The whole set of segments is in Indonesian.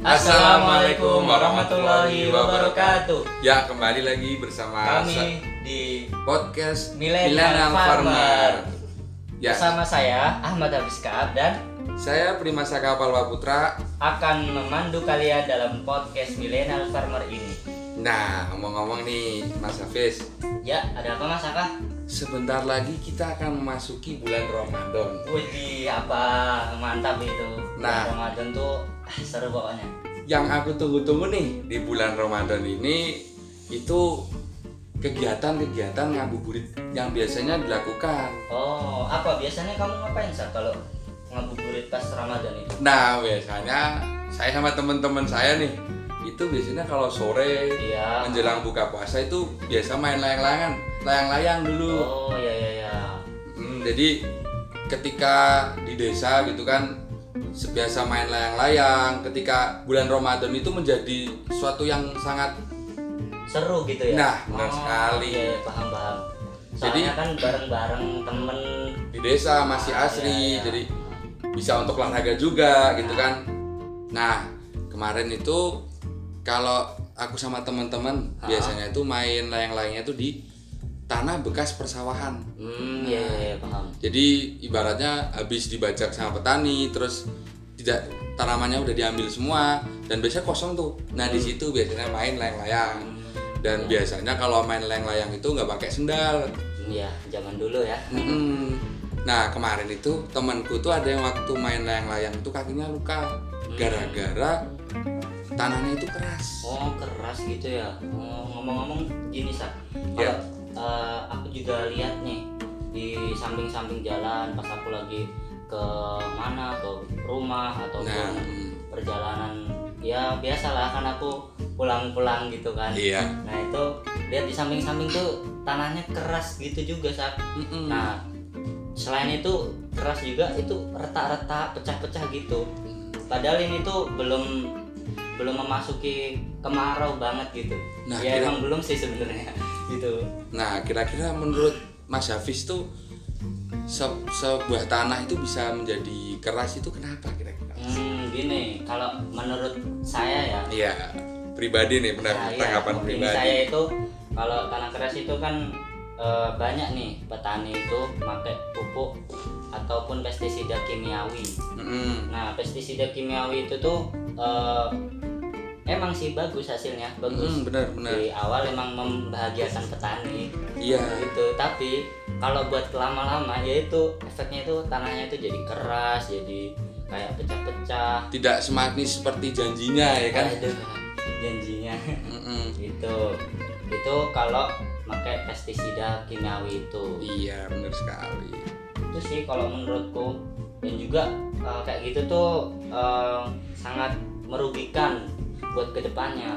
Assalamualaikum warahmatullahi wabarakatuh. Ya kembali lagi bersama Kami di podcast Millennial Farmer. Ya, bersama saya Ahmad Kaab dan saya Prima Saka Palwa Putra. akan memandu kalian dalam podcast Millennial Farmer ini. Nah, ngomong-ngomong nih, Mas Hafiz, Ya, ada apa Mas Aka? sebentar lagi kita akan memasuki bulan Ramadan. Wih, apa mantap itu. Nah. Ramadan tuh seru pokoknya. Yang aku tunggu-tunggu nih di bulan Ramadan ini itu kegiatan-kegiatan ngabuburit yang biasanya dilakukan. Oh, apa biasanya kamu ngapain sih kalau ngabuburit pas Ramadan itu? Nah, biasanya saya sama teman-teman saya nih itu biasanya kalau sore Iya. menjelang buka puasa itu biasa main layang-layangan, layang-layang dulu. Oh, ya ya ya. Hmm, jadi ketika di desa gitu kan biasa main layang-layang, ketika bulan Ramadan itu menjadi suatu yang sangat Seru gitu ya. Nah, benar sekali. Iya, paham paham. Jadi- Soalnya kan bareng-bareng temen di desa masih Ah, asri, iya, iya. jadi bisa untuk olahraga juga gitu kan. Nah, kemarin itu kalau aku sama teman-teman Ah. biasanya itu main layang-layangnya itu di tanah bekas persawahan. Hmm, iya, iya, iya, paham. Jadi ibaratnya habis dibajak sama petani, terus tidak tanamannya udah diambil semua dan biasanya kosong tuh. Nah di situ biasanya main layang-layang. Dan biasanya kalau main layang-layang itu nggak pakai sendal. Iya, zaman dulu ya. Mm-mm. Nah kemarin itu temanku tuh ada yang waktu main layang-layang itu kakinya luka gara-gara tanahnya itu keras. Oh, keras gitu ya. Oh, ngomong-ngomong gini, Sa. Ya. Kalau eh, aku juga lihat nih di samping-samping jalan pas aku lagi ke mana ke rumah atau Nah, mm, perjalanan ya biasalah kan aku pulang-pulang gitu kan. iya. Nah, itu lihat di samping-samping tuh tanahnya keras gitu juga, Sa. Mm-mm. Nah, selain itu keras juga itu retak-retak, pecah-pecah gitu. Padahal ini tuh belum belum memasuki kemarau banget gitu. Nah, ya kira- emang belum sih sebenarnya gitu. Nah kira-kira menurut Mas Hafiz tuh se- sebuah tanah itu bisa menjadi keras itu kenapa kira-kira? Hmm, gini, kalau menurut saya ya, Iya, pribadi nih benar nah, iya, tanggapan opini pribadi. saya itu kalau tanah keras itu kan eh, banyak nih petani itu pakai pupuk ataupun pestisida kimiawi. Mm-mm. Nah, pestisida kimiawi itu tuh eh, emang sih bagus hasilnya, bagus. Mm, benar benar. Di awal emang membahagiakan petani Iya. gitu, tapi kalau buat lama-lama ya itu efeknya itu tanahnya itu jadi keras, jadi kayak pecah-pecah. Tidak semanis seperti janjinya ya kan? Aduh, janjinya Mm-mm. itu. Itu kalau pakai pestisida kimiawi itu. Iya benar sekali. itu sih kalau menurutku dan juga eh, kayak gitu tuh eh, sangat merugikan buat ke depannya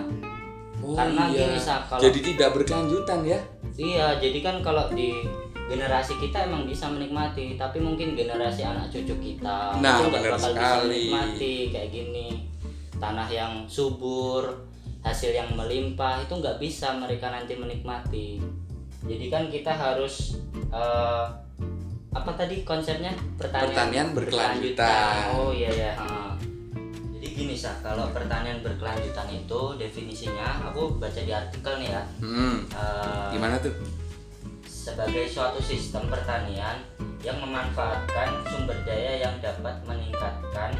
Oh Karena iya. gini, Sa, kalau- Jadi tidak berkelanjutan ya? iya jadi kan kalau di generasi kita emang bisa menikmati tapi mungkin generasi anak cucu kita Nah, itu nggak benar bakal bisa sekali. menikmati kayak gini tanah yang subur hasil yang melimpah itu nggak bisa mereka nanti menikmati jadi kan kita harus eh, apa tadi konsepnya pertanian, Pertanian berkelanjutan. oh iya ya gini sah kalau pertanian berkelanjutan itu definisinya aku baca di artikel nih ya Hmm. eh, Gimana tuh? sebagai suatu sistem pertanian yang memanfaatkan sumber daya yang dapat meningkatkan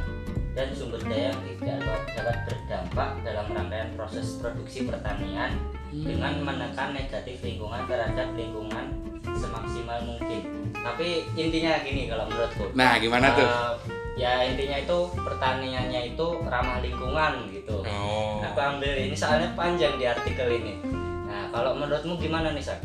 dan sumber daya yang tidak dapat- dapat berdampak dalam rangkaian proses produksi pertanian dengan menekan negatif lingkungan terhadap lingkungan semaksimal mungkin. Tapi intinya gini kalau menurutku. Nah gimana tuh? Ya intinya itu pertaniannya itu ramah lingkungan gitu. Oh. Aku ambil ini soalnya panjang di artikel ini. Nah, kalau menurutmu gimana nih, Sak?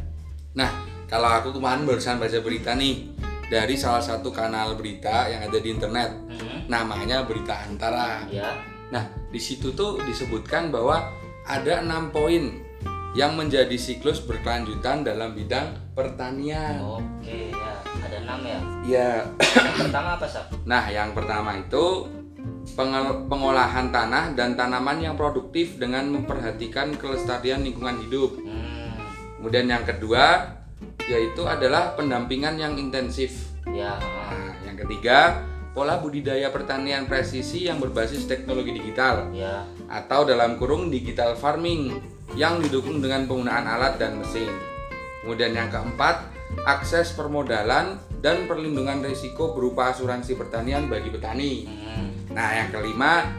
Nah, kalau aku kemarin barusan baca berita nih dari salah satu kanal berita yang ada di internet, Hmm, namanya Berita Antara. ya. Nah, di situ tuh disebutkan bahwa ada enam poin yang menjadi siklus berkelanjutan dalam bidang pertanian. Oke, ya. Enam ya. Ya, Yang pertama apa, Sak? nah yang pertama itu pengolahan tanah dan tanaman yang produktif dengan memperhatikan kelestarian lingkungan hidup. Hmm, Kemudian yang kedua yaitu adalah pendampingan yang intensif. ya. Nah, yang ketiga pola budidaya pertanian presisi yang berbasis teknologi digital ya atau dalam kurung digital farming yang didukung dengan penggunaan alat dan mesin. Kemudian yang keempat, akses permodalan dan perlindungan risiko berupa asuransi pertanian bagi petani. hmm. Nah, yang kelima,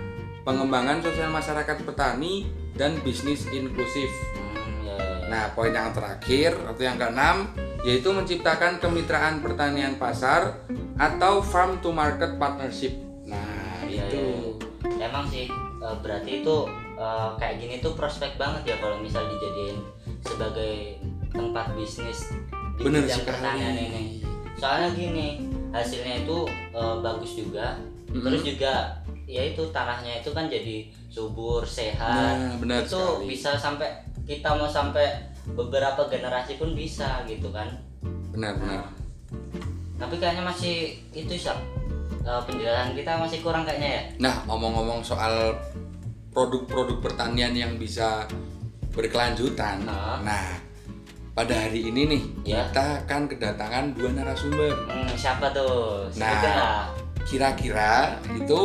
pengembangan sosial masyarakat petani dan bisnis inklusif. Hmm, ya, ya. Nah, poin yang terakhir atau yang keenam yaitu menciptakan kemitraan pertanian pasar atau farm to market partnership. Nah, Iya, itu. iya. emang sih eh, berarti itu eh, kayak gini tuh prospek banget ya kalau misal dijadiin sebagai tempat bisnis di Bener bidang sekali. pertanian ini soalnya gini hasilnya itu eh, bagus juga Mm-mm. terus juga ya itu tanahnya itu kan jadi subur sehat Nah, benar itu sekali. bisa sampai kita mau sampai beberapa generasi pun bisa gitu kan Benar-benar. tapi kayaknya masih itu sih penjelasan kita masih kurang kayaknya ya Nah, ngomong-ngomong soal produk-produk pertanian yang bisa berkelanjutan. Nah. Nah, pada hari ini nih Ya. kita akan kedatangan dua narasumber. Hmm, siapa tuh? Nah. Sebutin lah. Kira-kira itu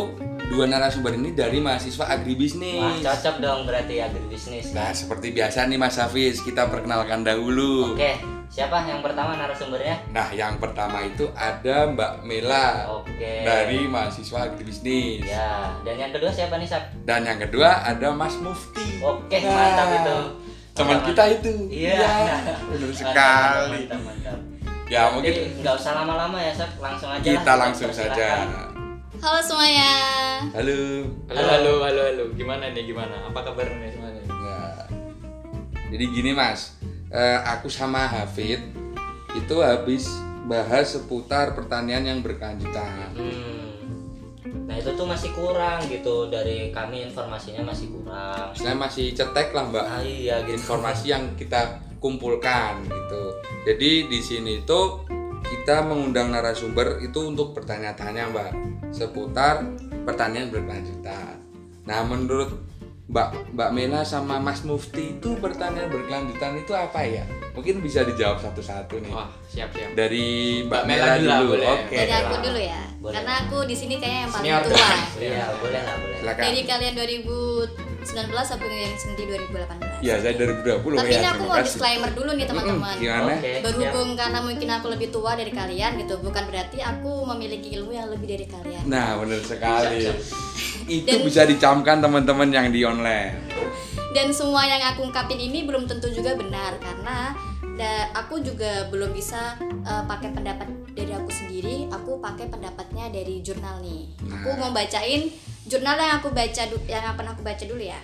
dua narasumber ini dari mahasiswa Wah, agribisnis. cocok dong berarti agribisnis Nah, kan. seperti biasa nih Mas Hafiz, kita perkenalkan dahulu. Oke, siapa yang pertama narasumbernya? Nah, yang pertama itu ada Mbak Mela Oke. dari mahasiswa agribisnis. Ya, dan yang kedua siapa nih, Sap? Dan yang kedua ada Mas Mufti. Oke, Nah, mantap itu. Teman kita itu. Iya. benar Mantap, sekali. Mantap, mantap. Ya, Jadi, mungkin nggak usah lama-lama ya, Sap. Langsung aja kita lah. langsung saja. Halo semuanya. Halo. Halo, halo, halo, halo. Gimana nih, gimana? Apa kabar nih semuanya? Nah, jadi gini Mas, Eh, aku sama Hafid itu habis bahas seputar pertanian yang berkelanjutan. Hmm. Nah, itu tuh masih kurang gitu dari kami informasinya masih kurang. Saya masih cetek lah Mbak Ah, iya gitu. informasi yang kita kumpulkan gitu. Jadi di sini itu kita mengundang narasumber itu untuk bertanya-tanya Mbak seputar pertanian berkelanjutan. Nah menurut Mbak Mbak Mela sama Mas Mufti itu pertanian berkelanjutan itu apa ya? Mungkin bisa dijawab satu-satu nih. Wah, siap, siap. Dari Mbak Mbak Mela Mela dulu boleh. Oke. Dari aku dulu ya. Boleh. Karena aku di sini kayaknya yang paling Senior. tua. Iya, boleh lah, boleh. Silakan. Dari kalian 2019 aku yang sendiri 2018. Iya, saya 2020 Tapi ya. ini aku mau kasih. disclaimer dulu nih teman-teman. Mm-mm, Gimana? Oke. Berhubung karena mungkin aku lebih tua dari kalian gitu, bukan berarti aku memiliki ilmu yang lebih dari kalian. Nah, benar sekali. Siap, Itu Dan- bisa dicamkan teman-teman yang di online. Dan semua yang aku ungkapin ini belum tentu juga benar karena da- aku juga belum bisa uh, pakai pendapat dari aku sendiri. Aku pakai pendapatnya dari jurnal nih. Aku mau bacain jurnal yang aku baca yang pernah aku baca dulu ya.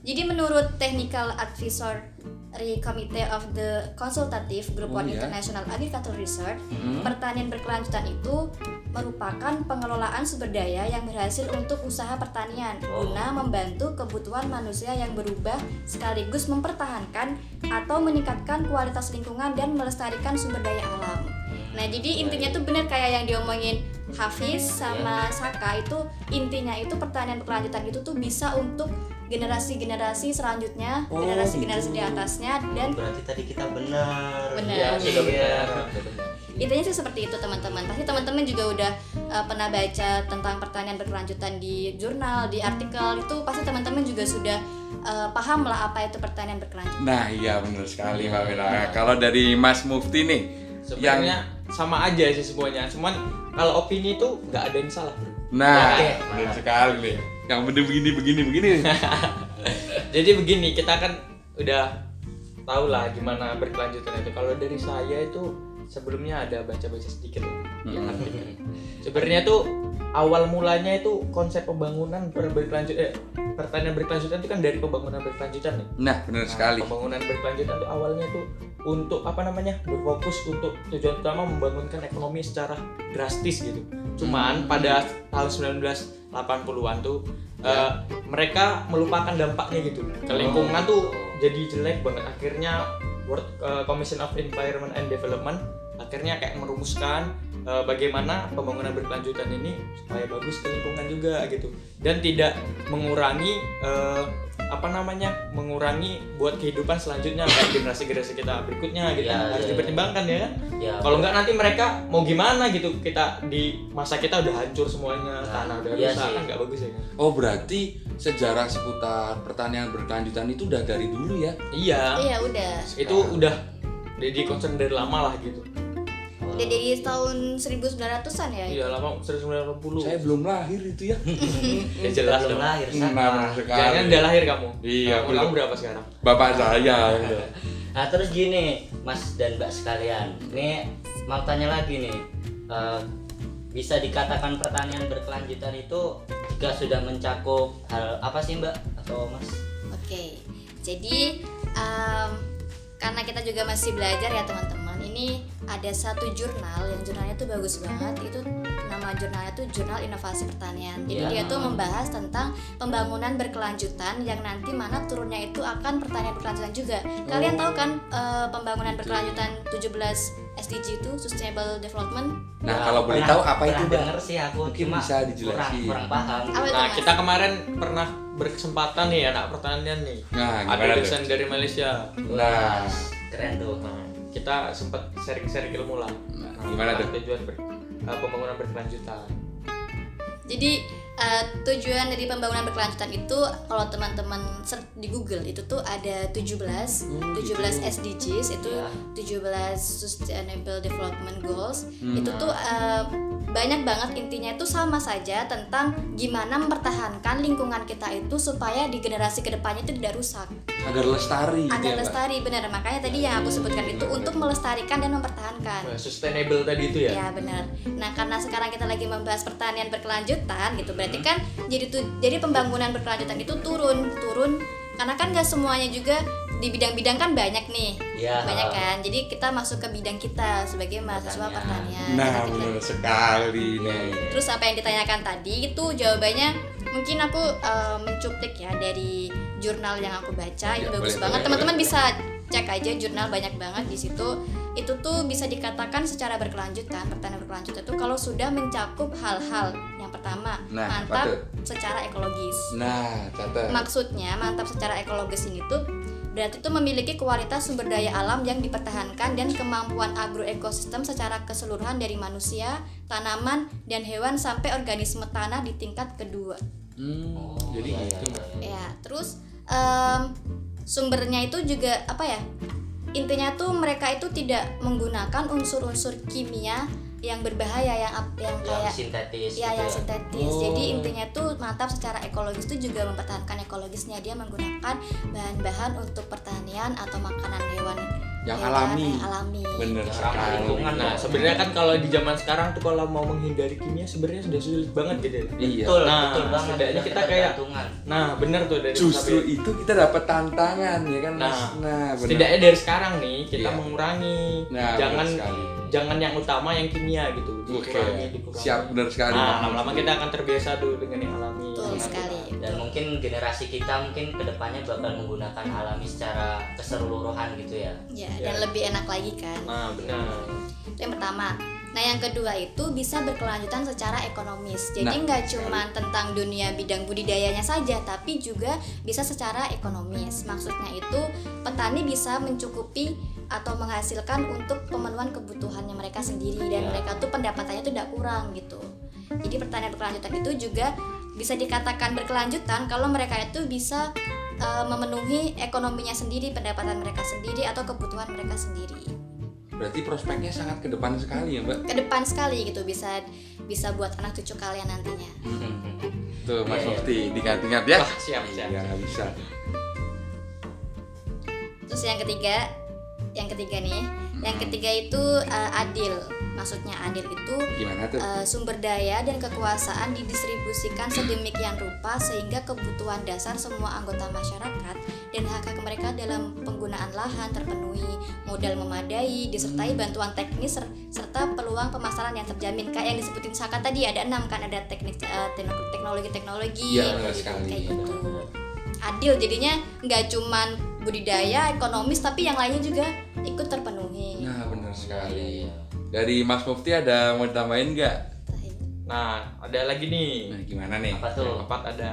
Jadi menurut Technical Advisory Committee of the Consultative Group Oh, on iya. International Agricultural Research, Hmm. pertanian berkelanjutan itu merupakan pengelolaan sumber daya yang berhasil untuk usaha pertanian Oh. guna membantu kebutuhan manusia yang berubah sekaligus mempertahankan atau meningkatkan kualitas lingkungan dan melestarikan sumber daya alam. Nah, jadi intinya tuh bener kayak yang diomongin Hafiz sama Saka itu intinya itu pertanian berkelanjutan itu tuh bisa untuk generasi-generasi selanjutnya, Oh, generasi-generasi gitu. di atasnya dan berarti tadi kita benar. Benar. Ya, sudah Iya. benar. Intinya sih seperti itu teman-teman pasti teman-teman juga udah uh, pernah baca tentang pertanian berkelanjutan di jurnal di artikel itu pasti teman-teman juga sudah uh, paham lah apa itu pertanian berkelanjutan Nah, iya benar sekali Mbak Mela. Kalau dari Mas Mufti nih, Sebenarnya sama aja sih semuanya. Cuman kalau opini itu nggak ada yang salah, bro. Nah, Oke. benar sekali nih. Yang bener begini begini begini. Jadi begini, kita kan udah tahu lah gimana berkelanjutan itu. Kalau dari saya itu sebelumnya ada baca-baca sedikit lah. Hmm. artikel. Sebenarnya tuh awal mulanya itu konsep pembangunan ber- berkelanjut eh, pertanian berkelanjutan itu kan dari pembangunan berkelanjutan nih. Nah, benar Nah, sekali. Pembangunan berkelanjutan itu awalnya tuh untuk apa namanya berfokus untuk tujuan utama membangunkan ekonomi secara drastis gitu. Cuman Hmm. pada tahun 1980-an tuh Ya. eh, mereka melupakan dampaknya gitu. Ke lingkungan tuh jadi jelek banget. Akhirnya World eh, Commission of Environment and Development. Akhirnya kayak merumuskan eh, bagaimana pembangunan berkelanjutan ini supaya bagus ke lingkungan juga gitu. Dan tidak mengurangi eh, apa namanya mengurangi buat kehidupan selanjutnya kayak generasi-generasi kita berikutnya gitu. Iya, harus iya, dipertimbangkan ya. Kan ya kalau nggak nanti mereka mau gimana gitu. Kita di masa kita udah hancur semuanya Nah, tanah udah iya rusak kan nggak bagus ya kan? Oh berarti sejarah seputar pertanian berkelanjutan itu udah dari dulu ya? iya. Iya udah. itu udah jadi concern dari lama lah gitu Udah dari tahun 1900-an ya. iya lama 1980 Saya belum lahir itu ya. ya jelas belum lahir Nah, sekali. jangan udah lahir kamu Iya, kamu, belum. kamu berapa sekarang Bapak saya. gitu. Nah terus gini Mas dan Mbak sekalian Ini mau tanya lagi nih Eh, Bisa dikatakan pertanian berkelanjutan itu Jika sudah mencakup hal apa sih Mbak atau Mas? Oke. Jadi em, karena kita juga masih belajar ya teman-teman. Ini ada satu jurnal yang jurnalnya tuh bagus banget. Itu nama jurnalnya tuh Jurnal Inovasi Pertanian. Jadi Ya. dia tuh membahas tentang pembangunan berkelanjutan yang nanti mana turunnya itu akan pertanian berkelanjutan juga. Kalian tahu kan eh, pembangunan berkelanjutan 17 SDG itu Sustainable Development? Nah Ya, kalau boleh tahu apa itu denger sih aku Mungkin cuma bisa dijelasin. kurang, kurang paham Apa itu, nah Mas? kita kemarin pernah berkesempatan nih anak pertanian nih Nah ada dosen dari Malaysia Nah, keren tuh nah kita sempat sharing-sharing ilmu lah Nah, gimana tuh? tujuan ber- eh, pembangunan berkelanjutan Jadi eh, tujuan dari pembangunan berkelanjutan itu kalau teman-teman search di Google itu tuh ada 17 Hmm, 17 gitu. SDGs itu Ya. 17 Sustainable Development Goals Hmm. itu tuh eh, banyak banget intinya itu sama saja tentang gimana mempertahankan lingkungan kita itu supaya di generasi ke depannya itu tidak rusak agar lestari. gitu agar ya, lestari benar makanya tadi yang aku sebutkan itu untuk melestarikan dan mempertahankan sustainable tadi itu ya Ya benar. Nah karena sekarang kita lagi membahas pertanian berkelanjutan gitu, berarti kan jadi tuh jadi pembangunan berkelanjutan itu turun turun karena kan nggak semuanya juga di bidang-bidang kan banyak nih, Ya. banyak kan. Jadi kita masuk ke bidang kita sebagai mahasiswa Pertanian. Nah benar sekali Iya, nih. iya. Terus apa yang ditanyakan tadi itu jawabannya mungkin aku eh, mencuplik ya dari jurnal yang aku baca ini Ya, bagus boleh, banget teman-teman bisa cek aja jurnal banyak banget di situ itu tuh bisa dikatakan secara berkelanjutan pertanian berkelanjutan itu kalau sudah mencakup hal-hal yang pertama Nah, mantap apa tuh? secara ekologis Nah catat. maksudnya mantap secara ekologis ini tuh berarti itu memiliki kualitas sumber daya alam yang dipertahankan dan kemampuan agroekosistem secara keseluruhan dari manusia, tanaman, dan hewan sampai organisme tanah di tingkat kedua. Hmm, Oh, jadi iya, gitu iya, iya. Ya, terus em, sumbernya itu juga apa ya? Intinya tuh mereka itu tidak menggunakan unsur-unsur kimia yang berbahaya yang yang yang kayak sintetis Ya, gitu yang ya. sintetis. Oh. Jadi intinya tuh mantap secara ekologis itu juga mempertahankan ekologisnya. Dia menggunakan bahan-bahan untuk pertanian atau makanan hewan Yang hewan alami. yang alami. Bener sekali. lingkungan. nah sebenarnya kan kalau di zaman sekarang tuh kalau mau menghindari kimia sebenarnya sudah sulit banget gitu ya Iya. betul Nah, betul banget udah kita kayak- ketergantungan. nah bener tuh dari Justru sampai- itu kita dapat tantangan ya kan. Nah, Nah, benar. setidaknya dari sekarang nih kita Iya. mengurangi Nah, jangan jangan yang utama yang kimia gitu Oke. dikurangi Siap benar sekali. nah lama-lama kita akan terbiasa dulu dengan yang alami Betul Nah, sekali. Dan mungkin generasi kita mungkin ke depannya bakal menggunakan alami secara keseluruhan gitu ya Ya, Ya. dan lebih enak lagi kan. nah benar Itu yang pertama. Nah, yang kedua itu bisa berkelanjutan secara ekonomis. Jadi Nah, nggak cuma tentang dunia bidang budidayanya saja, tapi juga bisa secara ekonomis. Maksudnya itu petani bisa mencukupi atau menghasilkan untuk pemenuhan kebutuhannya mereka sendiri dan Ya. mereka tuh pendapatannya tuh tidak kurang gitu. Jadi pertanian berkelanjutan itu juga bisa dikatakan berkelanjutan kalau mereka itu bisa eh, memenuhi ekonominya sendiri, pendapatan mereka sendiri atau kebutuhan mereka sendiri Berarti prospeknya sangat ke depan sekali ya, Mbak. ke depan sekali gitu bisa bisa buat anak cucu kalian nantinya. Tuh, Mas Iya, iya. Mufti, diingat-ingat ya. Wah, siap, siap. Iya, bisa. Terus yang ketiga, yang ketiga nih, yang ketiga itu eh, adil. Maksudnya adil itu Gimana tuh? eh, sumber daya dan kekuasaan didistribusikan sedemikian rupa sehingga kebutuhan dasar semua anggota masyarakat dan hak hak mereka dalam penggunaan lahan terpenuhi, modal memadai, disertai bantuan teknis ser- serta peluang pemasaran yang terjamin. Kayak yang disebutin Saka tadi ada enam kan ada teknik tekno- teknologi-teknologi benar sekali. kayak gitu. Adil jadinya nggak cuman budidaya ekonomis tapi yang lainnya juga ikut terpenuhi. Nah, benar sekali. Iya. Dari Mas Mufti ada mau tambahin nggak? Nah, ada lagi nih. Nah, gimana nih? apa tuh Keempat ada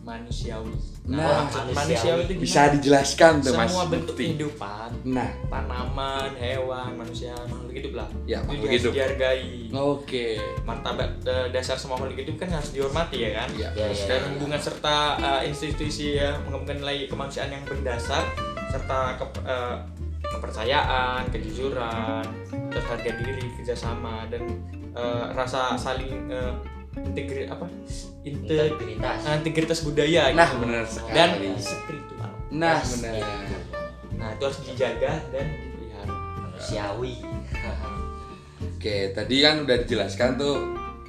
manusiawi. Nah, maksud manusiawi. manusiawi itu Bisa gimana? dijelaskan tuh Mas Semua bentuk Mufti. kehidupan, Nah, tanaman, hewan, manusia, makhluk hidup lah. Ya, Itu makhluk harus hidup. dihargai. oke. Martabat eh, dasar semua makhluk hidup kan harus dihormati ya kan? Ya, Ya, ya. dan hubungan serta eh, institusi ya mengembangkan nilai kemanusiaan yang berdasar serta ke- eh, kepercayaan, kejujuran, terus harga diri, kerjasama dan eh, rasa saling eh, integri apa Inte- integritas integritas budaya Nah, gitu. benar sekali. dan spiritual. Nah, Yes, benar. gitu. Nah itu harus dijaga dan dipelihara. manusiawi Oke, tadi kan udah dijelaskan tuh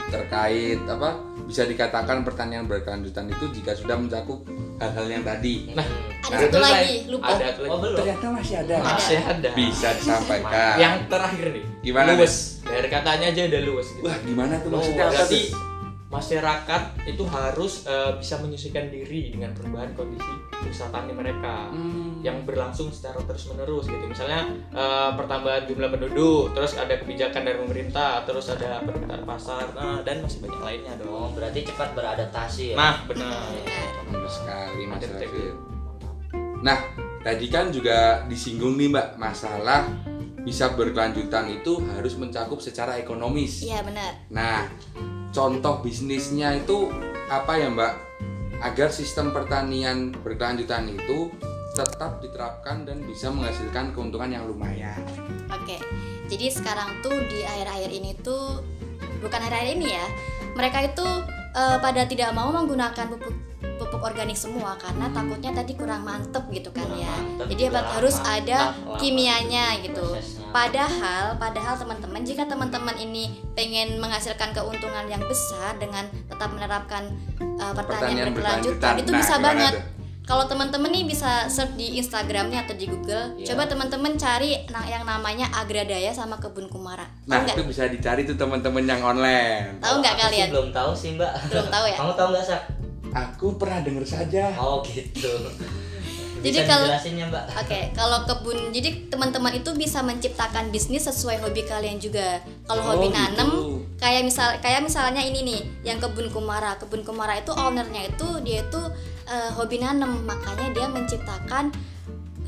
terkait apa bisa dikatakan pertanian berkelanjutan itu jika sudah mencakup hal-hal yang tadi. Nah, Ada Nah, satu ada lagi, lupa. Ada satu lagi. oh belum Ternyata masih ada. Masih ada. Bisa disampaikan. Yang terakhir nih. Gimana? Luwes. Dari katanya aja udah luwes. Gitu. Wah, gimana tuh Oh, maksudnya apa berarti tuh? Masyarakat itu harus eh, bisa menyesuaikan diri dengan perubahan kondisi usaha tani mereka Hmm. yang berlangsung secara terus menerus gitu misalnya eh, pertambahan jumlah penduduk terus ada kebijakan dari pemerintah terus ada permintaan pasar nah, dan masih banyak lainnya oh dong berarti cepat beradaptasi ya nah benar Benar sekali Mas. Nah, tadi kan juga disinggung nih Mbak masalah bisa berkelanjutan itu harus mencakup secara ekonomis. Iya benar. Nah, contoh bisnisnya itu apa ya Mbak? Agar sistem pertanian berkelanjutan itu tetap diterapkan dan bisa menghasilkan keuntungan yang lumayan. Oke. Jadi sekarang tuh di akhir-akhir ini tuh bukan akhir-akhir ini ya. Mereka itu eh, pada tidak mau menggunakan pupuk pupuk organik semua karena takutnya tadi kurang mantep gitu kan Kurang ya. mantep, Jadi harus ada Lama kimianya gitu. prosesnya. Padahal, padahal teman-teman jika teman-teman ini pengen menghasilkan keuntungan yang besar dengan tetap menerapkan uh, pertanian, berkelanjutan, itu Nah, bisa banget. tuh? Kalau teman-teman nih bisa search di Instagramnya atau di Google, Iya. coba teman-teman cari yang namanya Agradaya sama Kebun Kumara. Tahu Nah, nggak? itu bisa dicari tuh teman-teman yang online. Tahu nggak kalian? belum tahu sih mbak Belum tahu ya? kamu tahu nggak sak Aku pernah dengar saja. oh gitu Jadi kalau- ya mbak Oke, kalau kebun, jadi teman-teman itu bisa menciptakan bisnis sesuai hobi kalian juga. Kalau Oh, hobi gitu. nanem, kayak misal, kayak misalnya ini nih, yang kebun kumara. Kebun kumara itu ownernya itu dia itu eh, hobi nanem, makanya dia menciptakan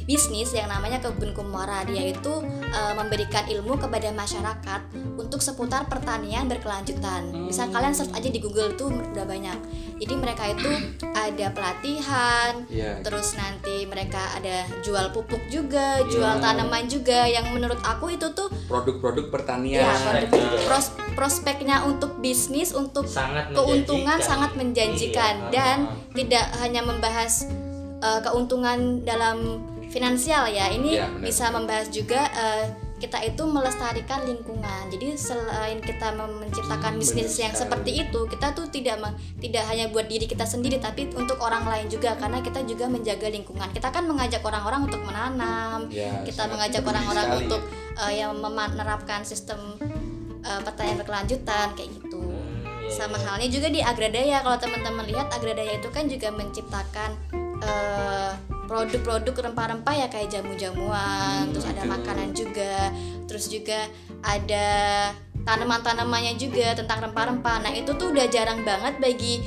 bisnis yang namanya kebun kumara. Dia itu eh, memberikan ilmu kepada masyarakat untuk seputar pertanian berkelanjutan. Bisa kalian search aja di Google tuh udah banyak. Jadi mereka itu ada pelatihan, Iya. terus nanti mereka ada jual pupuk juga, jual Iya. tanaman juga yang menurut aku itu tuh Produk-produk pertanian. ya produk- juga. pros- prospeknya untuk bisnis untuk sangat keuntungan menjanjikan. sangat menjanjikan Iya, dan ah, tidak hanya membahas uh, keuntungan dalam finansial ya. Ini benar. bisa membahas juga uh, kita itu melestarikan lingkungan. Jadi selain kita menciptakan Hmm, bisnis benar yang sekali. seperti itu kita tuh tidak tidak hanya buat diri kita sendiri tapi untuk orang lain juga. Karena kita juga menjaga lingkungan. Kita kan mengajak orang-orang untuk menanam. Ya, kita mengajak orang-orang untuk uh, yang menerapkan sistem uh, pertanian berkelanjutan kayak gitu. Hmm, iya, sama iya. halnya juga di Agradaya. Kalau teman-teman lihat Agradaya itu kan juga menciptakan eh, produk-produk rempah-rempah ya kayak jamu-jamuan Hmm, terus ada gitu. makanan juga terus juga ada tanaman-tanamannya juga tentang rempah-rempah nah itu tuh udah jarang banget bagi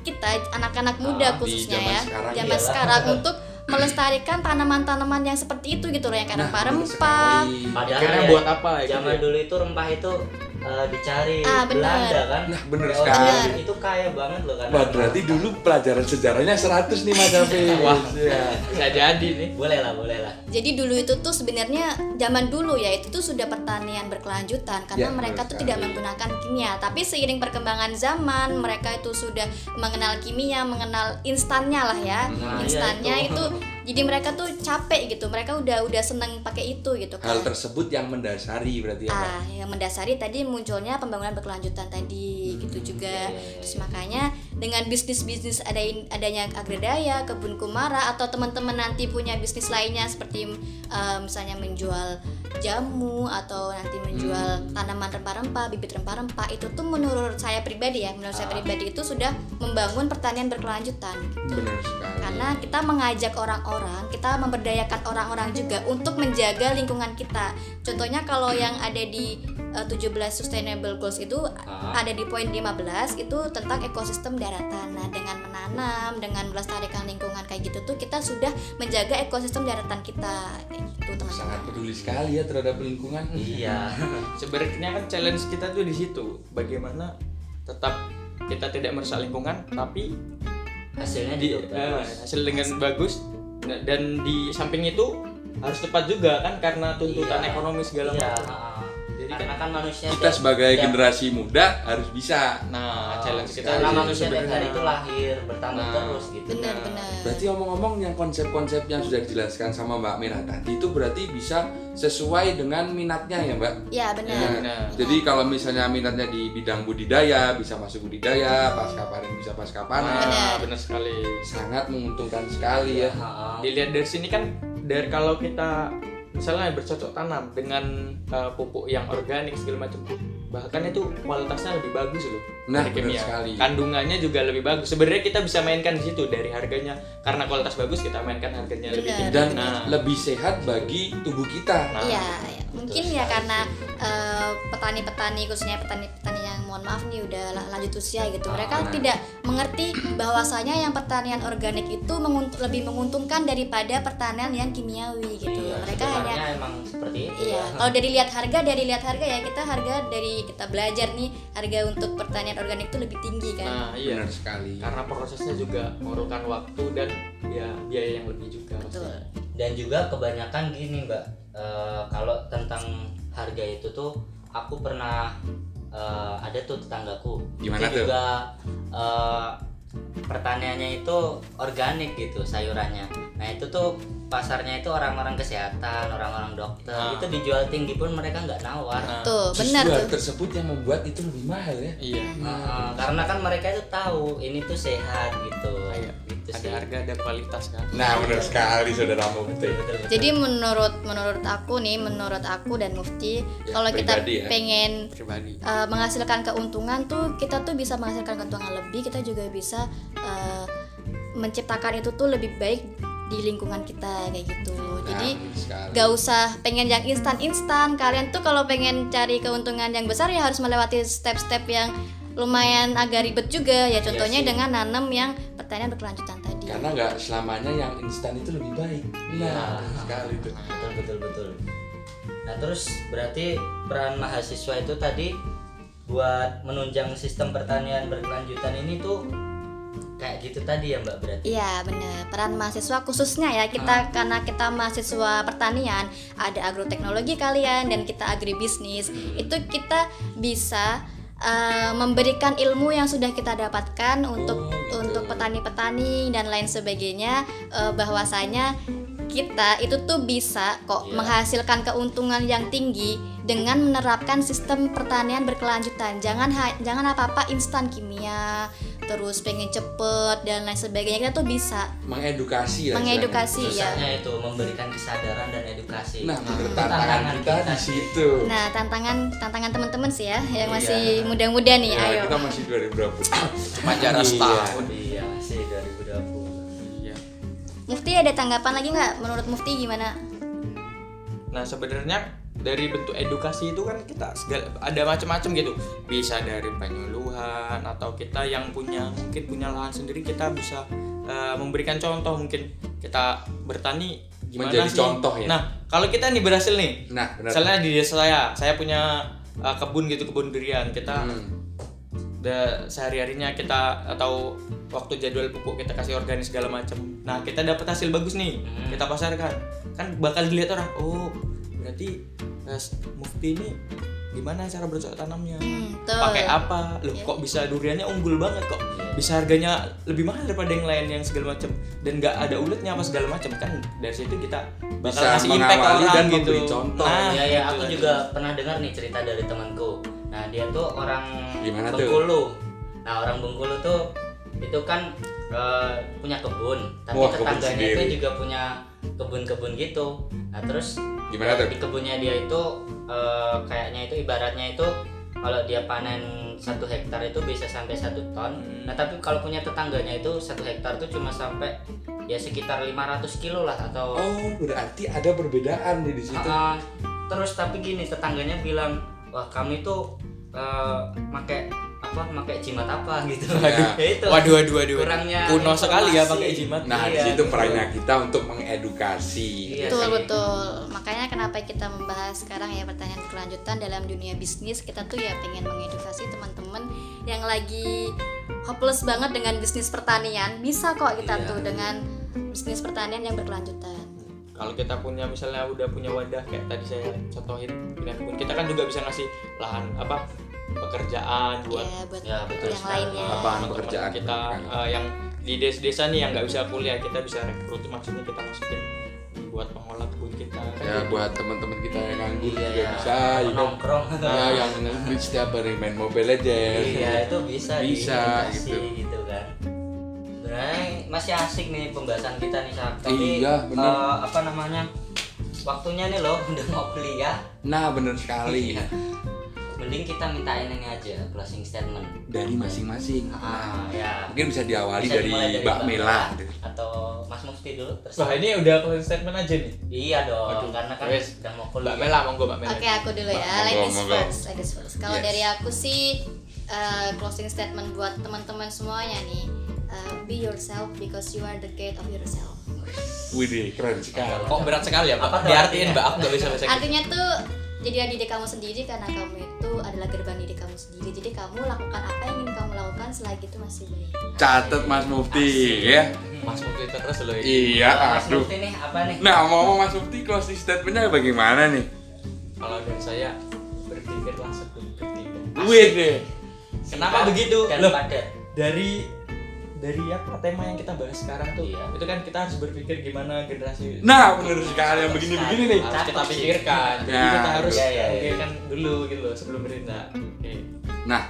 kita anak-anak muda Ah, di khususnya zaman ya sekarang zaman iyalah. sekarang untuk melestarikan tanaman-tanaman yang seperti itu gitu loh yang kayak Nah, rempah-rempah. Padahal Akhirnya ya, buat apa ya? zaman dulu itu rempah itu eh, dicari Ah, bener. Belanda kan Nah, bener Ya, sekali. itu kaya banget loh kan Wah, berarti dulu pelajaran sejarahnya 100 nih Mas Hafiz. Wah. Ya. Bisa jadi nih. boleh lah boleh lah Jadi dulu itu tuh sebenarnya zaman dulu ya itu tuh sudah pertanian berkelanjutan karena Ya, mereka tuh sekali. tidak menggunakan kimia. Tapi seiring perkembangan zaman mereka itu sudah mengenal kimia, mengenal instannya lah ya. Nah, iya instannya itu. itu. jadi mereka tuh capek gitu. Mereka udah udah seneng pakai itu gitu Hal kan. tersebut yang mendasari berarti ya. Ah, yang mendasari tadi munculnya pembangunan berkelanjutan tadi gitu juga. iya, iya, Terus makanya dengan bisnis-bisnis ada adanya agradaya, kebun kumara atau teman-teman nanti punya bisnis lainnya seperti eh, misalnya menjual jamu atau nanti menjual tanaman rempah-rempah, bibit rempah-rempah itu tuh menurut saya pribadi ya, menurut saya Ah. pribadi itu sudah membangun pertanian berkelanjutan gitu. Benar sekali. Karena kita mengajak orang-orang, kita memberdayakan orang-orang juga untuk menjaga lingkungan kita. Contohnya kalau yang ada di eh, 17 sustainable goals itu Ah. ada di poin 15 itu tentang ekosistem daratan. Nah, dengan menanam, dengan melestarikan lingkungan kayak gitu tuh kita sudah menjaga ekosistem daratan kita gitu, teman-teman. sangat peduli sekali ya terhadap lingkungan iya sebenarnya kan challenge kita tuh di situ bagaimana tetap kita tidak merusak lingkungan tapi hasilnya di bagus hasil dengan bagus dan di samping itu harus tepat juga kan karena tuntutan Iya. ekonomi segala iya macam. Jadi karena kan manusia kita tiap- sebagai tiap- generasi muda harus bisa nah challenge kita karena manusia tiap hari itu lahir bertambah Nah. terus gitu Benar-benar. Berarti omong-omong yang konsep-konsep yang sudah dijelaskan sama Mbak Mira tadi itu berarti bisa sesuai dengan minatnya ya Mbak. Ya, benar. Nah, benar. Jadi kalau misalnya minatnya di bidang budidaya bisa masuk budidaya, pasca panen bisa pasca panen. Benar. nah, benar sekali Sangat menguntungkan sekali ya. Ha-ha. dilihat dari sini kan dari kalau kita misalnya bercocok tanam dengan uh, pupuk yang organik segala macam bahkan itu kualitasnya lebih bagus loh Nah, kimia. sekali. kandungannya juga lebih bagus sebenarnya kita bisa mainkan di situ dari harganya karena kualitas bagus kita mainkan harganya lebih tinggi Dan nah, lebih sehat bagi tubuh kita. nah, Iya, ya. mungkin ya karena petani-petani khususnya petani-petani yang mohon maaf nih udah la- lanjut usia gitu. Mereka Ah. tidak mengerti bahwasanya yang pertanian organik itu mengunt- lebih menguntungkan daripada pertanian yang kimiawi gitu. Iya, Mereka hanya emang seperti itu Iya, ya. kalau dari lihat harga, dari lihat harga ya kita harga dari kita belajar nih harga untuk pertanian organik itu lebih tinggi kan. nah iya Benar sekali. karena prosesnya juga memerlukan waktu dan ya biaya yang lebih juga Betul. dan juga kebanyakan gini mbak eh, kalau tentang harga itu tuh aku pernah eh, ada tuh tetanggaku Gimana itu tuh? juga eh, pertaniannya itu organik gitu sayurannya nah itu tuh pasarnya itu orang-orang kesehatan orang-orang dokter Ah. itu dijual tinggi pun mereka nggak nawar Nah, Tuh, benar tuh. tersebut yang membuat itu lebih mahal ya. iya Nah, karena kan mereka itu tahu ini tuh sehat gitu Iya. Gitu ada sih. harga ada kualitas kan Nah, benar sekali saudara Mufti. betul, betul, betul. Jadi menurut menurut aku nih, menurut aku dan Mufti, Ya, kalau kita ya. pengen pribadi uh, menghasilkan keuntungan tuh kita tuh bisa menghasilkan keuntungan lebih kita juga bisa uh, menciptakan itu tuh lebih baik di lingkungan kita kayak gitu jadi Nah, sekali. gak usah pengen yang instan instan kalian tuh kalau pengen cari keuntungan yang besar ya harus melewati step-step yang lumayan agak ribet juga ya contohnya sih. dengan nanam yang pertanian berkelanjutan tadi. Karena nggak selamanya yang instan itu lebih baik. Iya. Nah, benar sekali betul betul betul. Nah terus berarti peran mahasiswa itu tadi buat menunjang sistem pertanian berkelanjutan ini tuh kayak gitu tadi ya mbak berarti? Iya bener peran mahasiswa khususnya ya kita karena kita mahasiswa pertanian ada agroteknologi kalian dan kita agribisnis itu kita bisa uh, memberikan ilmu yang sudah kita dapatkan untuk Oh, untuk petani-petani dan lain sebagainya uh, bahwasanya kita itu tuh bisa kok Iya. menghasilkan keuntungan yang tinggi dengan menerapkan sistem pertanian berkelanjutan. Jangan jangan apa-apa instan kimia, terus pengen cepet dan lain sebagainya. Kita tuh bisa Mengedukasi lah. mengedukasi ya. susahnya itu memberikan kesadaran dan edukasi. Nah, bener, Tantangan kita kita di situ. Nah, tantangan tantangan teman-teman sih ya yang Iya. masih muda-muda nih. Ya, ayo. kita masih 2020. cuma jarak Iya. setahun iya sih 2020 iya Mufti ada tanggapan lagi nggak? Menurut Mufti gimana? Nah sebenarnya dari bentuk edukasi itu kan kita segala, ada macam-macam gitu. Bisa dari penyuluhan atau kita yang punya mungkin punya lahan sendiri kita bisa eh, memberikan contoh mungkin kita bertani gimana Menjadi sih? contoh ya. Nah kalau kita nih berhasil nih, Nah, benar. misalnya di desa saya, saya punya eh, kebun gitu kebun durian kita Hmm. da, sehari harinya kita atau waktu jadwal pupuk kita kasih organik segala macam nah kita dapat hasil bagus nih Hmm. kita pasarkan kan bakal dilihat orang oh berarti Mas Mufti ini gimana cara bercocok tanamnya Hmm, tuh. pakai apa loh Iya. kok bisa duriannya unggul banget kok bisa harganya lebih mahal daripada yang lain yang segala macam dan nggak ada uletnya apa segala macam kan dari situ kita bakal Bisa kasih impact ke mengawali orang dan gitu contoh. nah ya ya gitu aku kan. juga pernah dengar nih cerita dari temanku nah dia tuh orang Gimana tuh? Bengkulu nah orang Bengkulu tuh itu kan eh, punya kebun tapi Wah, kebun tetangganya itu sendiri. juga punya kebun-kebun gitu nah terus Gimana tuh? di kebunnya dia itu eh, kayaknya itu ibaratnya itu kalau dia panen satu hektar itu bisa sampai satu ton Hmm. nah tapi kalau punya tetangganya itu satu hektar tuh cuma sampai ya sekitar 500 kilo lah atau Oh, berarti ada perbedaan di situ. Ah, terus tapi gini tetangganya bilang wah kami tuh eh make apa make jimat apa gitu Waduh. Ya itu Waduh, waduh, waduh. kurangnya Kuno sekali ya pakai jimat. Nah, di Iya, situ gitu. perannya kita untuk mengedukasi. Iya betul sih. betul makanya kenapa kita membahas sekarang ya pertanyaan kelanjutan dalam dunia bisnis kita tuh ya pengen mengedukasi teman-teman yang lagi hopeless banget dengan bisnis pertanian bisa kok kita Iya. tuh dengan bisnis pertanian yang berkelanjutan kalau kita punya misalnya udah punya wadah kayak tadi saya contohin kebun kita kan juga bisa ngasih lahan apa pekerjaan buat ya buat Ya, betul yang sekali. lainnya Lapangan pekerjaan. kita eh, yang di desa-desa nih yang nggak bisa kuliah kita bisa rekrut maksudnya kita masukin buat pengolah kebun kita kan Ya gitu. buat teman-teman kita yang nganggur Iya, juga ya. bisa ya nongkrong Ya yang setiap hari main Mobile Legends. iya itu bisa Bisa, gitu. gitu kan sebenarnya masih asik nih pembahasan kita nih Sak. tapi Iya, bener. eh, apa namanya waktunya nih loh udah mau kuliah Nah, bener sekali. Mending kita mintain ini aja closing statement Dari masing-masing. Nah, ah ya mungkin bisa diawali Bisa dari, dimulai Mbak Mela. atau Mas Mufti dulu wah terserah. ini udah closing statement aja nih iya dong Waduh, karena kan wes. udah mau Mbak kuliah Mela monggo Mbak Mela Oke aku dulu ya, ladies monggo. first, ladies first. Kalau Yes. dari aku sih uh, closing statement buat teman-teman semuanya nih, uh, be yourself because you are the gate of yourself. Widih, keren sekali. kok berat sekali ya Mbak tuh diartiin? Mbak aku nggak bisa bahasa Inggris. Artinya tuh jadilah diri kamu sendiri karena kamu itu adalah gerbang diri kamu sendiri. Jadi kamu lakukan apa yang ingin kamu lakukan selagi itu masih baik. Catet Mas Mufti ya. Mas Mufti terus loh ini Iya, Mas aduh. Mufti nih apa nih Nah, mau Mas Mufti closing statementnya bagaimana nih? kalau dari saya berpikirlah sebelum bertindak Wih deh. Kenapa begitu? dan Loh. padat dari dari apa tema yang kita bahas sekarang tuh Iya. itu kan kita harus berpikir gimana generasi Nah, bener sekali yang begini-begini nih. harus kita pikirkan jadi Nah, kita harus iya, iya, iya. pikirkan dulu gitu loh sebelum bertindak oke Nah,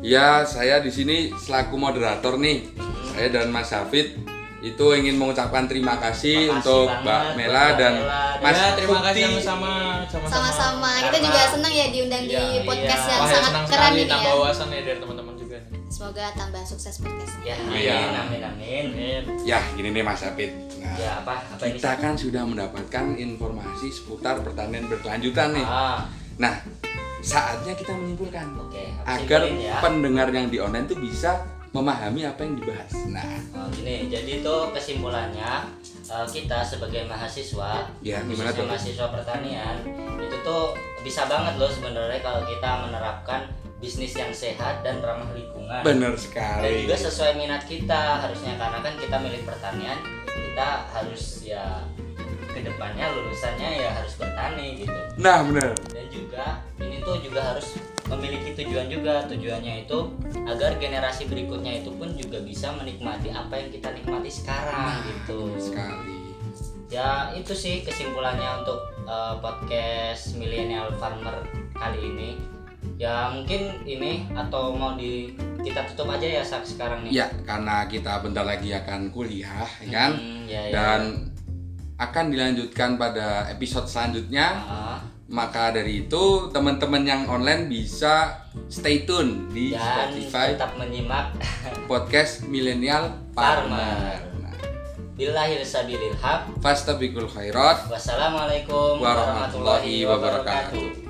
ya saya di sini selaku moderator nih, saya dan Mas Hafid itu ingin mengucapkan terima kasih Makasih untuk banget Mbak Mela Mbak dan Mela. Mas ya terima kasih Mufti. sama-sama sama-sama Sama-sama. Kita juga senang ya diundang Iya, di podcast iya. yang Wah, ya, sangat keren ini ya. wawasan ya dari teman-teman Semoga tambah sukses podcastnya. ya Iya. amin amin amin Amin. Ya, gini nih Mas Hafid. Nah, ya apa apa ini kita kan sudah mendapatkan informasi seputar pertanian berkelanjutan nih. ah Nah, saatnya kita menyimpulkan oke agar ya pendengar yang di online tuh bisa memahami apa yang dibahas. Nah, Oh, gini, jadi itu kesimpulannya eh, kita sebagai mahasiswa, Ya, gimana khususnya tuh? mahasiswa pertanian, itu tuh bisa banget loh sebenarnya kalau kita menerapkan bisnis yang sehat dan ramah lingkungan. benar Dan sekali. juga sesuai minat kita harusnya karena kan kita milik pertanian, kita harus ya ke depannya lulusannya ya harus bertani gitu. Nah, benar. Dan juga ini tuh juga harus memiliki tujuan juga tujuannya itu agar generasi berikutnya itu pun juga bisa menikmati apa yang kita nikmati sekarang gitu Benar sekali. ya itu sih kesimpulannya untuk eh, podcast millennial farmer kali ini ya mungkin ini atau mau di kita tutup aja ya sak sekarang nih Ya, karena kita bentar lagi akan kuliah, ya kan? Hmm, ya, ya. Dan akan dilanjutkan pada episode selanjutnya. Ah, Maka dari itu, teman-teman yang online bisa stay tune di dan Spotify tetap menyimak podcast Millennial Farmer. Nah, Billahil sabilil haq Fastabikul khairat. Wassalamualaikum Warahmatullahi wabarakatuh